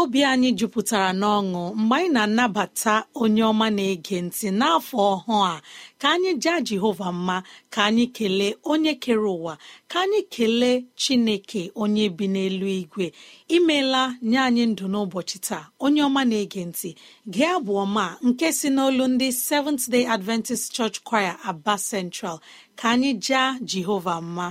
Obi anyị jupụtara n'ọṅụ mgbe anyị na-anabata onye ọma na-ege ntị n'afọ ọhụụ a. Ka anyị jaa jehova mma ka anyị kelee onye kere ụwa ka anyị kelee chineke onye bi n'elu igwe. Imeela nye anyị ndụ n'ụbọchị taa onye ọma na-ege ntị. Gee abụ ọma nke si n'olu ndị Seventh Day Adventist Church Choir Aba Central. Ka anyị jaa jehova mma.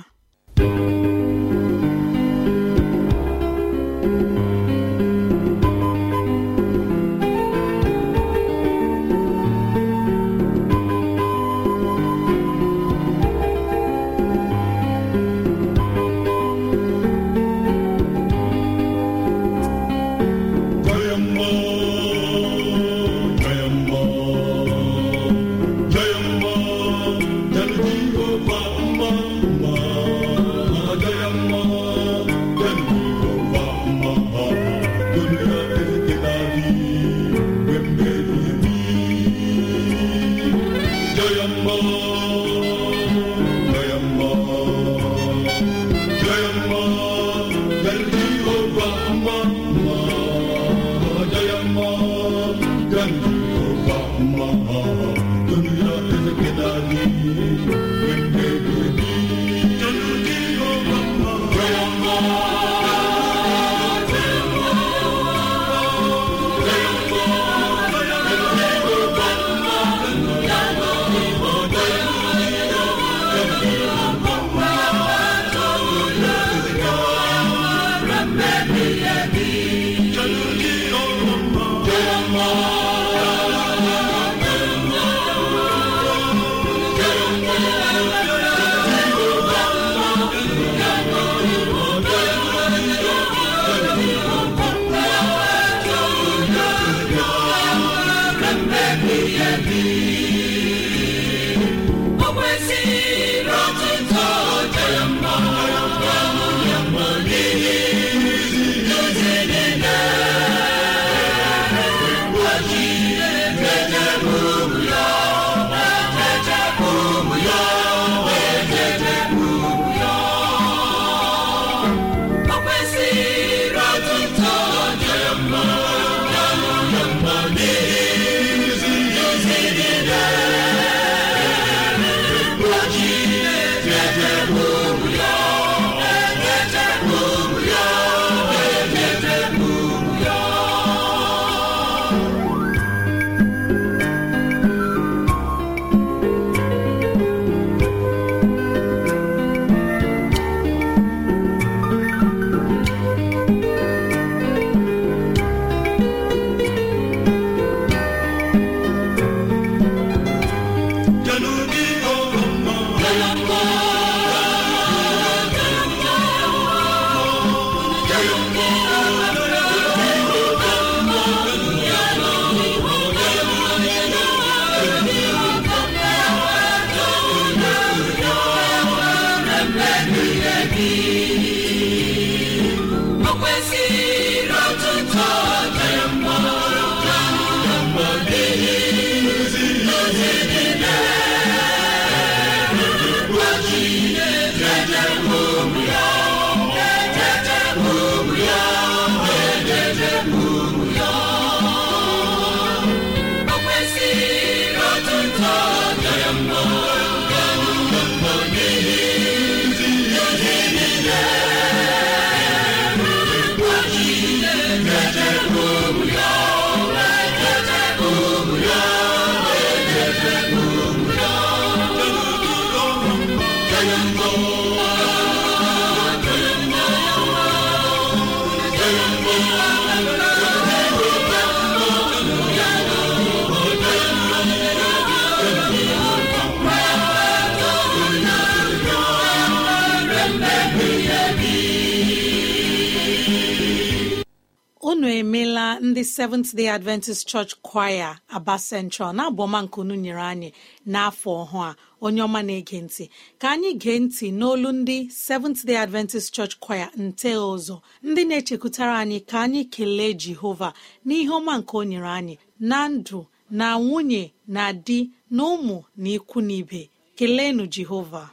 Ndị seventh day adventist church choir aba central na-abụ ọma nke unu nyere anyị n'afọ ọhụụ a. Onye ọma na-ege ntị ka anyị gee ntị n'olu ndị seventh day adventist church choir nte ụzọ. Ndị na-echekwutara anyị ka anyị kelee jehova n'ihe ọma nke o nyere anyị na ndụ na nwunye na di na ụmụ na ikwu na ibe. Keleenụ jehova.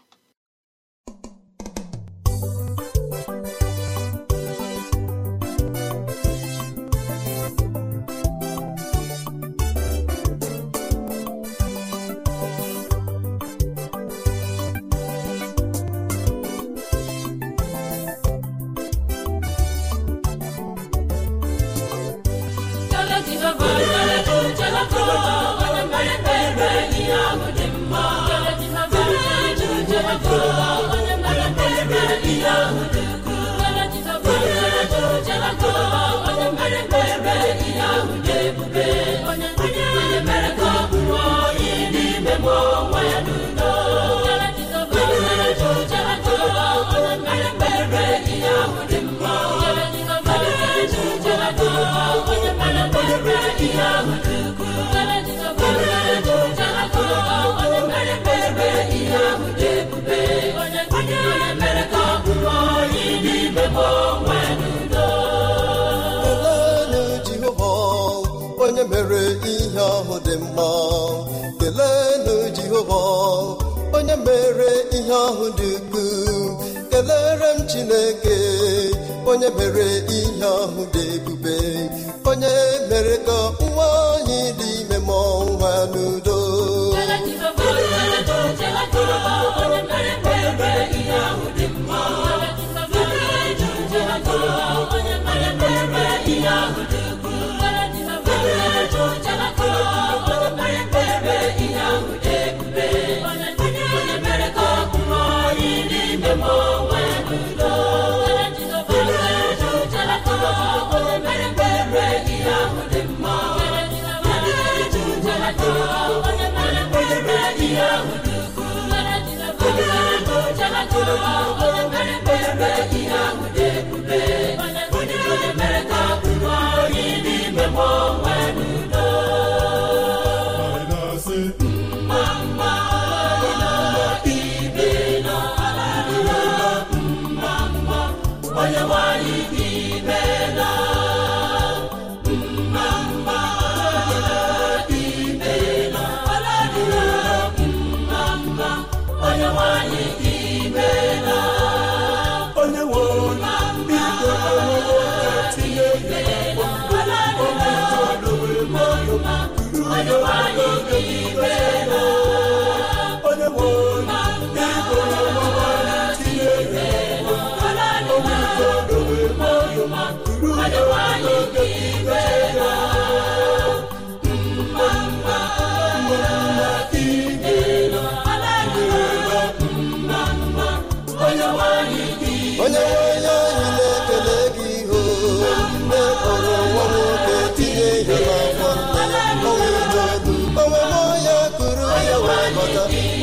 Ahụ dị ukwuu. Kelere m chineke onye mere ihe ahụ dị ebube. Onye mere ka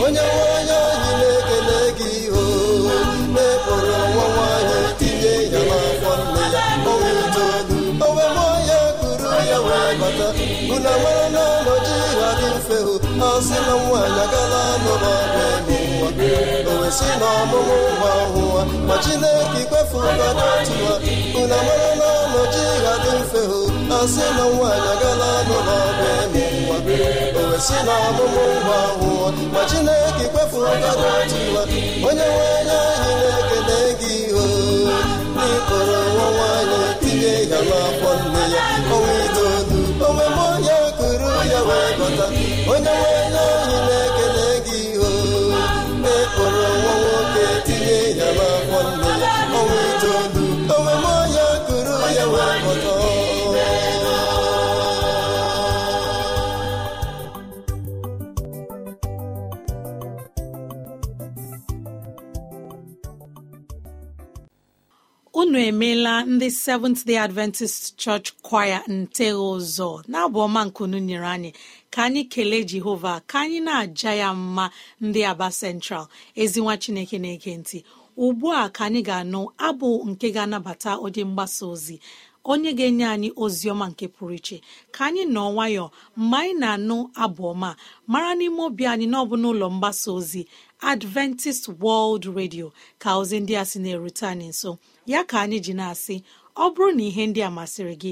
onye nwanyị si na ọmụmụ nwa hụwa ma chineke ikpefugadị otu ha. Unu amara na ọnọchi ga-adị mfe hụ asị na nwaanyị agala anụ n'ọbụ eme nwa. O si na ọmụmụ nwa hụwa ma chineke ikpefugadị otu ha. Onye nwe anya anyị na-ekele gị o n'ịkpọrọ nwa nwaanyị tinye ya n'afọ nne ya. Ọnwa itoolu omeme onye kụrụ ya wee bata. Onye nwe emeela ndị seventh day adventist church choir nte ụzọ na-abụ ọma nkunu nyere anyị ka anyị kelee jehova ka anyị na-aja ya mma ndị aba central. Ezinwa chineke na-ege ntị. Ugbu a ka anyị ga-anụ abụ nke ga-anabata onye mgbasa ozi onye ga-enye anyị ozi ọma nke pụrụ iche. Ka anyị nọ nwayọọ mgbe anyị na-anụ abụ ọma mara n'ime obi anyị na ọ bụ n'ụlọ mgbasa ozi adventist world radio ka ozi ndị a sị na-erute anyị nso. Ya ka anyị ji na-asị ọ bụrụ na ihe ndị a masịrị gị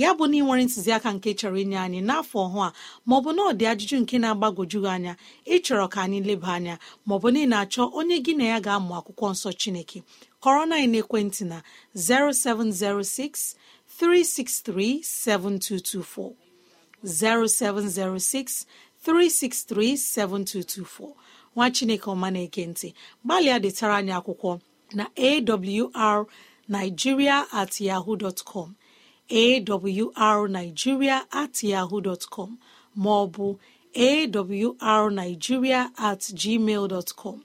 ya bụ na ị nwere ntụziaka nke chọrọ inye anyị n'afọ ọhụụ a maọbụ na ọ dị ajụjụ nke na-agbagwoju gị anya ịchọrọ ka anyị leba anya maọbụ na ị na-achọ onye gị na ya ga-amụ akwụkwọ nsọ Chineke kọrọ na ekwentị na 0706 363 7224 0706 363 7224 nwa Chineke ọma na-eke ntị gbalịa detara anyị akwụkwọ na awrnigeria at yahoo dot com awrnigeria at yahoo dot com ma ọ bụ awrnigeria at gmail dot com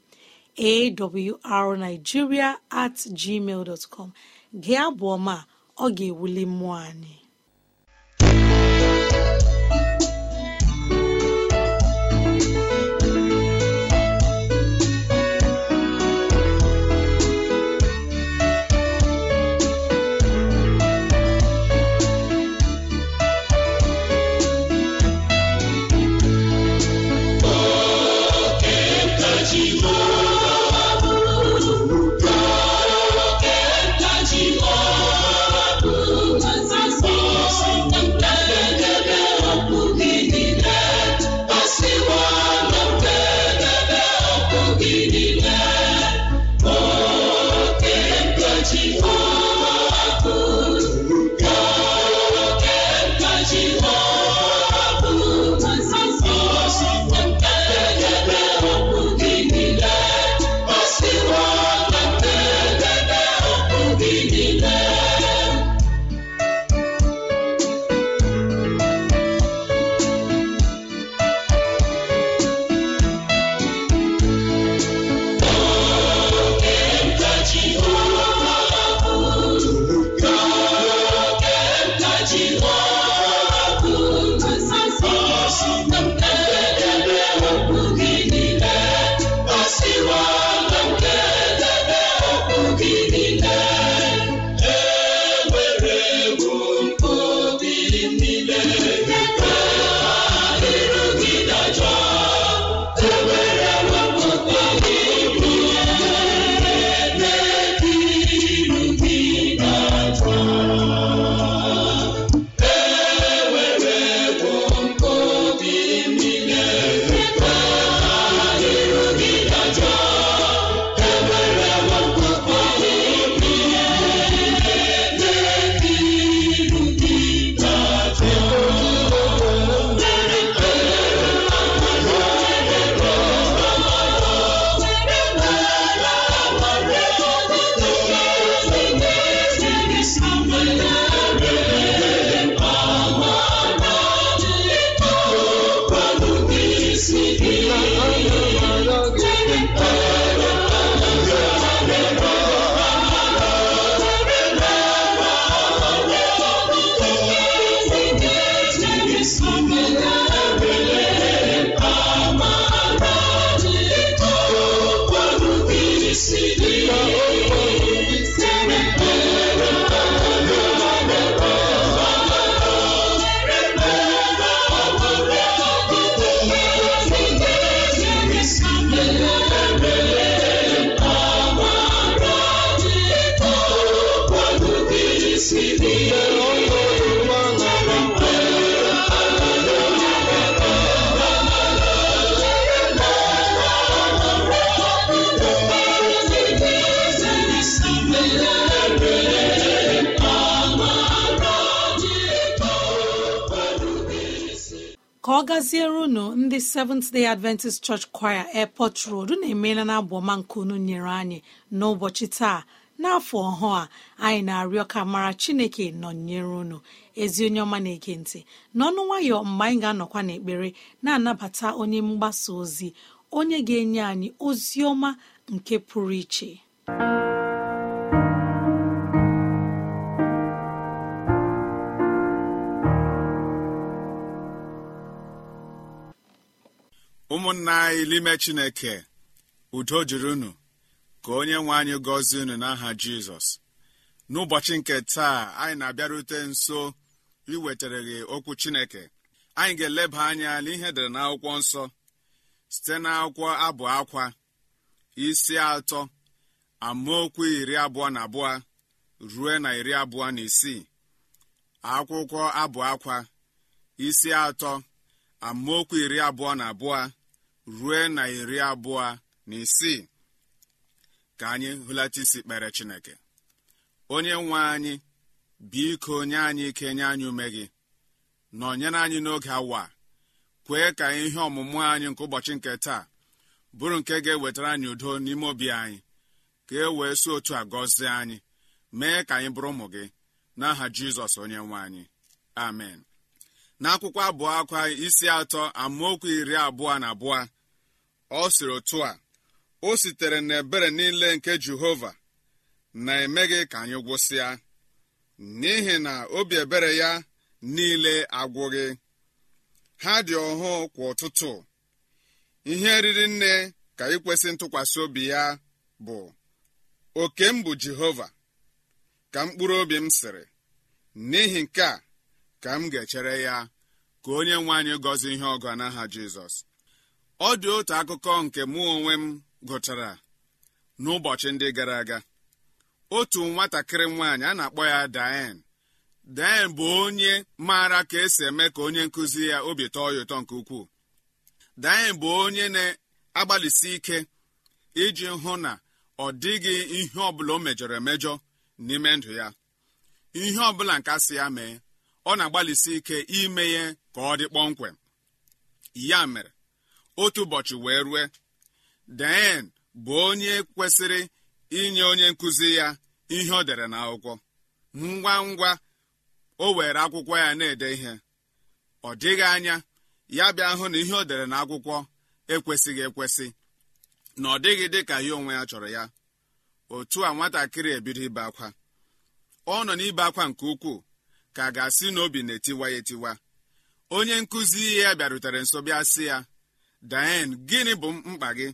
awrnigeria at gmail dot com. Gị abụ ọma ọ ga-ewuli mmụọ anyị. ọ gaziere unu ndị seventh day adventist church choir airport road na-emeela na abụ ọma nke unu nyere anyị n'ụbọchị taa. N'afọ ọhụụ a anyị na-arịọ ka mara chineke nọnyere unu ezi onye ọma na-ege ntị. N'ọnụ nwayọ mgbe anyị ga-anọkwa n'ekpere na-anabata onye mgbasa ozi onye ga-enye anyị ozi ọma nke pụrụ iche. Ụmụnna anyị n'ime chineke udo jiri unu. Ka onye nwe anyị gọzie unu n'aha jizọs. N'ụbọchị nke taa anyị na-abịarute nso iwetara gị okwu chineke. Anyị ga-eleba anya n'ihe dere n'akwụkwọ nsọ site n'akwụkwọ abụ akwa isi atọ amaokwu iri abụọ na abụọ ruo na iri abụọ na isii. Akwụkwọ abụ akwa isi atọ amaokwu iri abụọ na abụọ ruo na iri abụọ na isii. Ka anyị hụlata isi kpere chineke. Onye nwe anyị biko nye anyị ike nye anyị ume gị. Nọnyere anyị n'oge awa kwee ka ihe ọmụmụ anyị nke ụbọchị nke taa bụrụ nke ga-ewetara anyị udo n'ime obi anyị ka e wee si otu a gọzie anyị mee ka anyị bụrụ ụmụ gị n'aha jizọs onye nwe anyị. Amen. N'akwụkwọ abụọ akwa isi atọ amaokwu iri abụọ na abụọ ọ sịrị otu a o sitere n'ebere niile nke jehova na-emeghị ka anyị gwụsịa n'ihi na obi ebere ya niile agwụghị. Ha dị ọhụụ kwa ụtụtụ. Ihe riri nne ka ikwesị ntụkwasị obi ya bụ oke m bụ jehova ka mkpụrụ obi m sịrị n'ihi nke a ka m ga-echere ya ka onye nwe anyị gọzie ihe ọgụ n'aha jizọs. Ọ dị otu akụkọ nke mụ onwe m gụchara n'ụbọchị ndị gara aga otu nwatakịrị nwaanyị a na-akpọ ya Diane. Diane bụ onye maara ka esi eme ka onye nkụzi ya obi tọọ ya ụtọ nke ukwuu. Diane bụ onye na-agbalịsi ike iji hụ na ọ dịghị ihe ọbụla o mejọrọ emejọ n'ime ndụ ya. Ihe ọbụla nke asị ya mee ọ na-agbalịsi ike ime ya ka ọ dị kpọmkwem. Ya mere otu ụbọchị wee rue Diane bụ onye kwesịrị inye onye nkụzi ya ihe o dere n'akwụkwọ. Ngwa ngwa o were akwụkwọ ya na-ede ihe. Ọ dịghị anya ya bịa hụ na ihe o dere n'akwụkwọ ekwesịghị ekwesị na ọ dịghị dị ka ya onwe ya chọrọ ya. Otu a nwatakịrị ebido ibe akwa. Ọ nọ n'ibe akwa nke ukwuu ka ga-asị na obi na-etiwa ya etiwa. Onye nkụzi ya bịarutere nso bịa sị ya Diane gịnị bụ mkpa gị?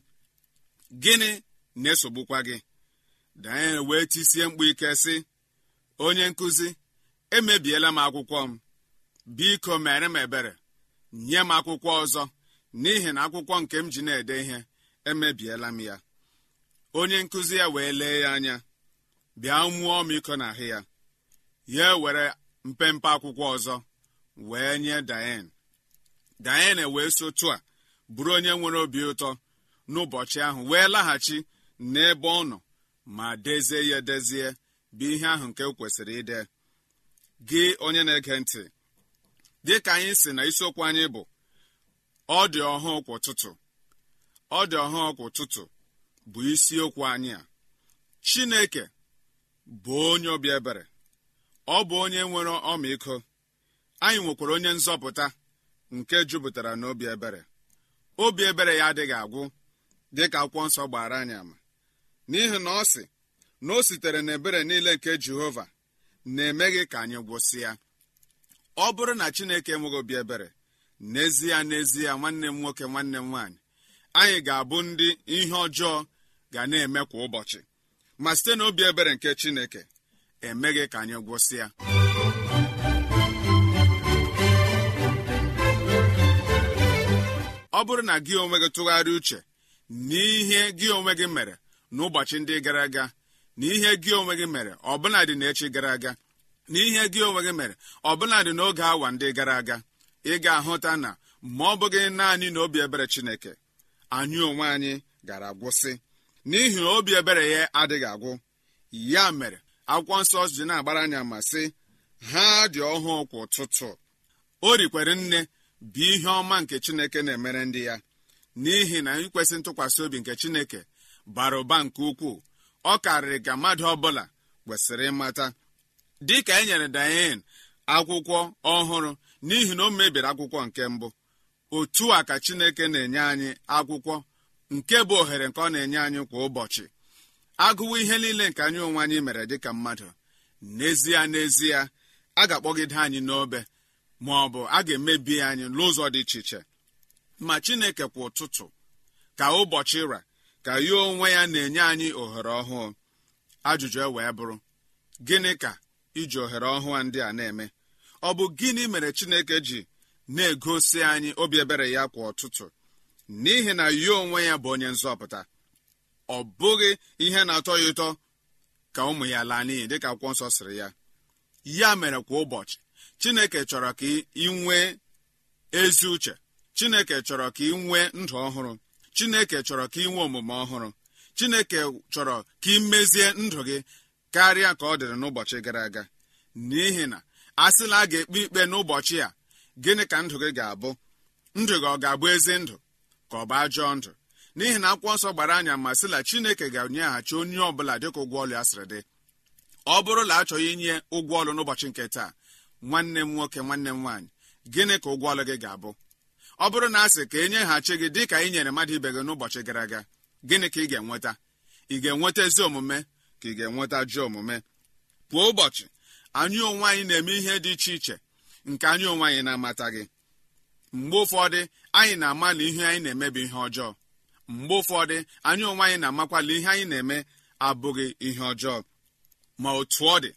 Gịnị na-esogbukwa gị? Diane wee tisie mkpu ike sị onye nkụzi emebiela m akwụkwọ m. Biko mere m ebere. Nye m akwụkwọ ọzọ. N'ihi na akwụkwọ nke m ji na-ede ihe emebiela m ya. Onye nkụzi ya wee lee ya anya. Bịa mụọ m iko n'ahụ ya. Ya were mpempe akwụkwọ ọzọ wee nye Diane Diane wee sotu a bụrụ onye nwere obi ụtọ. N'ụbọchị ahụ wee laghachi n'ebe ọ nọ ma dezie ya edezie bụ ihe ahụ nke kwesịrị ide. Gị onye na-ege ntị dị ka anyị si na isiokwu anyị bụ ọ dị ọhụụ kwa ụtụtụ ọ dị ọhụụ kwa ụtụtụ bụ isiokwu anyị a. Chineke bụ onye obi ebere ọ bụ onye nwere ọmịiko anyị nwekwara onye nzọpụta nke jupụtara n'obi ebere. Obi ebere ya adịghị agwụ. Dịka akwụkwọ nsọ gbara anyị ama. N'ihi na ọ sị na o sitere n'ebere niile nke jehova na-emeghị ka anyị gwụsịa. Ọ bụrụ na chineke enweghị obi ebere n'ezie n'ezie nwanne m nwoke nwanne m nwaanyị anyị ga-abụ ndị ihe ọjọọ ga na-eme kwa ụbọchị. Ma site na obi ebere nke chineke emeghị ka anyị gwụsịa. Ọ bụrụ na gị onwe gị tụgharịa uche n'ihe gị onwe gị mere n'ụbọchị ndị gara aga na ihe gị onwe gị mere ọbụladị n'echi gara aga na gị onwe gị mere ọbụladị n'oge awa ndị gara aga ị ga-ahụta na ma ọ bụghị naanị na obi ebere chineke anyị onwe anyị gara gwụsị n'ihi na obi ebere ya adịghị agwụ ya mere akwụkwọ nsọ ji na-agbara anya ma sị ha dị ọhụụ kwa ụtụtụ. O rikwere nne bụ ihe ọma nke chineke na-emere ndị ya. N'ihi na ikwesị ntụkwasị obi nke chineke bara ụba nke ukwuu. Ọ karịrị ka mmadụ ọbụla kwesịrị ịmata. Dịka e nyere dayen akwụkwọ ọhụrụ n'ihi na o mebiri akwụkwọ nke mbụ otu a ka chineke na-enye anyị akwụkwọ nke bụ ohere nke ọ na-enye anyị kwa ụbọchị. Agụwa ihe niile nke anyị onwe anyị mere dịka mmadụ n'ezie n'ezie a ga-akpọgide anyị n'obe ma bụ a ga-emebi anyị n'ụzọ dị iche iche. Ma chineke kwa ụtụtụ ka ụbọchị ra ka ya onwe ya na-enye anyị ohere ọhụụ. Ajụjụ e wee bụrụ gịnị ka iji ohere ọhụụ ndị a na-eme? Ọ bụ gịnị mere chineke ji na-egosi anyị obi ebere ya kwa ụtụtụ? N'ihi na ya onwe ya bụ onye nzọpụta ọ bụghị ihe na-atọ ya ụtọ ka ụmụ ya laa n'iyi dịka akwụkwọ nsọ sịrị ya. Ya mere kwa ụbọchị chineke chọrọ ka ị nwee ezi uche. Chineke chọrọ ka ị nwee ndụ ọhụrụ. Chineke chọrọ ka ị nwee omume ọhụrụ. Chineke chọrọ ka ị mezie ndụ gị karịa ka ọ dịrị n'ụbọchị gara aga. N'ihi na a sịla a ga-ekpe ikpe n'ụbọchị a gịnị ka ndụ gị ga-abụ? Ndụ gị ọ ga-abụ ezi ndụ? Ka ọ bụ ajọọ ndụ? N'ihi na akwụkwọ nsọ gbara anya ma sị na chineke ga-enyeghachi onye ọbụla dịka ụgwọ ọlụ ya sịrị dị. Ọ bụrụ na achọghị inye ụgwọ ọlụ n'ụbọchị nke taa nwanne m nwoke nwanne m nwaanyị gịnị ka ụgwọ ọlụ gị ga-abụ? Ọ bụrụ na a sị ka e nyeghachi gị dịka ị nyere mmadụ ibe gị n'ụbọchị gara aga gịnị ka ị ga-enweta? Ị ga-enweta ezi omume? Ka ị ga-enweta ajọ omume? Kwa ụbọchị anyị onwe anyị na-eme ihe dị iche iche nke anyị onwe anyị na-amataghị mgbe ụfọdụ anyị na-amalị ihe anyị na-eme bụ ihe ọjọọ. Mgbe ụfọdụ anyị onwe anyị na-amakwala ihe anyị na-eme abụghị ihe ọjọọ. Ma otu ọ dị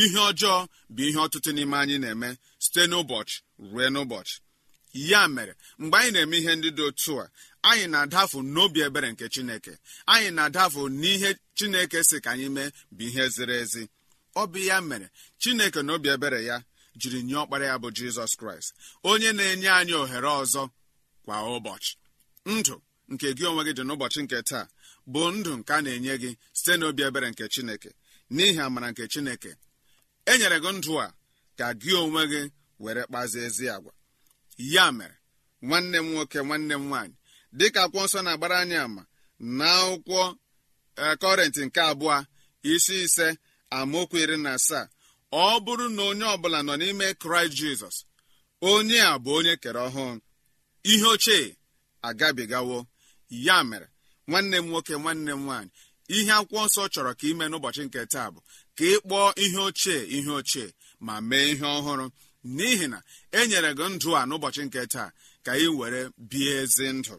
ihe ọjọọ bụ ihe ọtụtụ n'ime anyị na-eme site n'ụbọchị ruo n'ụbọchị. Ya mere mgbe anyị na-eme ihe ndị dị otu a anyị na-adafu n'obi ebere nke chineke. Anyị na-adafu n'ihe chineke si ka anyị mee bụ ihe ziri ezi. Ọ bụ ya mere chineke na obi ebere ya jiri nye ọkpara ya bụ jizọs kraịst onye na-enye anyị ohere ọzọ kwa ụbọchị. Ndụ nke gị onwe gị dị n'ụbọchị nke taa bụ ndụ nke a na-enye gị site n'obi ebere nke chineke. N'ihi amara nke chineke e nyere gị ndụ a ka gị onwe gị were kpazie ezi agwa. Ya mere nwanne m nwoke nwanne m nwaanyị dịka akwụkwọ nsọ na-agbara anyị ama na akwụkwọ kọrentị nke abụọ isi ise amaokwu iri na asaa ọ bụrụ na onye ọbụla nọ n'ime kraịst jizọs onye a bụ onye kere ọhụụ ihe ochie agabigawo. Ya mere nwanne m nwoke nwanne m nwaanyị ihe akwụkwọ nsọ chọrọ ka ime n'ụbọchị nke taa bụ ka ị kpọọ ihe ochie ihe ochie ma mee ihe ọhụrụ. N'ihi na e nyere gị ndụ a n'ụbọchị nke taa ka ị were bie ezi ndụ.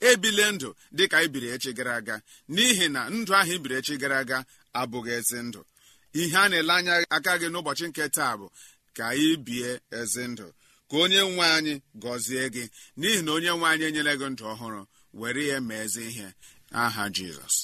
Ebile ndụ dị ka ibiri echi gara aga. N'ihi na ndụ ahụ ibiri echi gara aga abụghị ezi ndụ. Ihe a na-ele anya aka gị n'ụbọchị nke taa bụ ka ị bie ezi ndụ. Ka onye nwe anyị gọzie gị. N'ihi na onye nwe anyị enyere gị ndụ ọhụrụ were ya mee ezi ihe. Aha jizọs.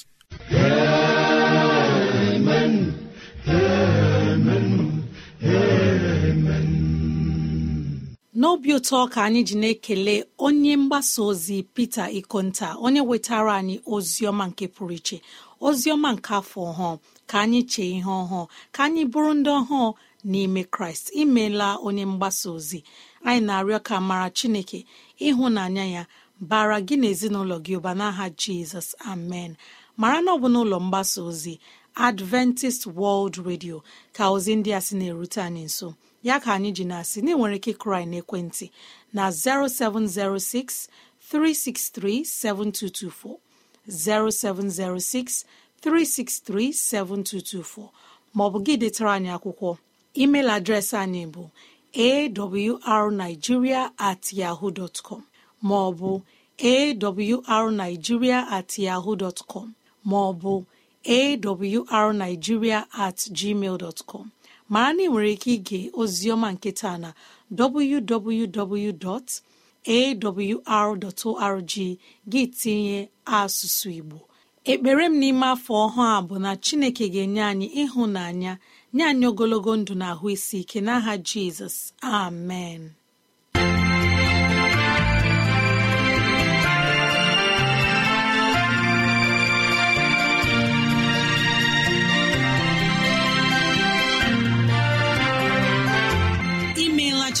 N'obi ụtọ ka anyị ji na-ekele onye mgbasa ozi Pita Ikonta onye wetara anyị ozi ọma nke pụrụ iche ozi ọma nke afọ ọhụụ. Ka anyị chee ihe ọhụụ ka anyị bụrụ ndị ọhụụ n'ime kraịst. Imeela onye mgbasa ozi. Anyị na-arịọ ka mara chineke ịhụnanya ya bara gị na ezinụlọ gị ụba n'aha jizọs. Amen. Mara na ọ bụ n'ụlọ mgbasa ozi adventist world radio ka ozi ndị a sị na-erute anyị nso. Ya ka anyị ji na-asị na nwere ike n'ekwentị na 0706 363 7224 0706 363 7224 maọbụ gị detara anyị akwụkwọ. Email adreesị anyị bụ awrnigeria at yahoo dot maọbụ awrnigeria at yahoo dot com maọbụ awrnigeria at gmail dot com. Mara na ị nwere ike ige oziọma nke na www.awr.org gị tinye asụsụ Igbo. Ekpere m n'ime afọ ọhụụ a bụ na Chineke ga-enye anyị ịhụnanya nye anyị ogologo ndụ na ahụ isi ike n'aha Jizọs. Amen.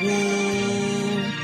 gboo